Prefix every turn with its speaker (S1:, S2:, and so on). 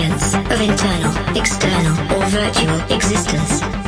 S1: of internal, external, or virtual existence.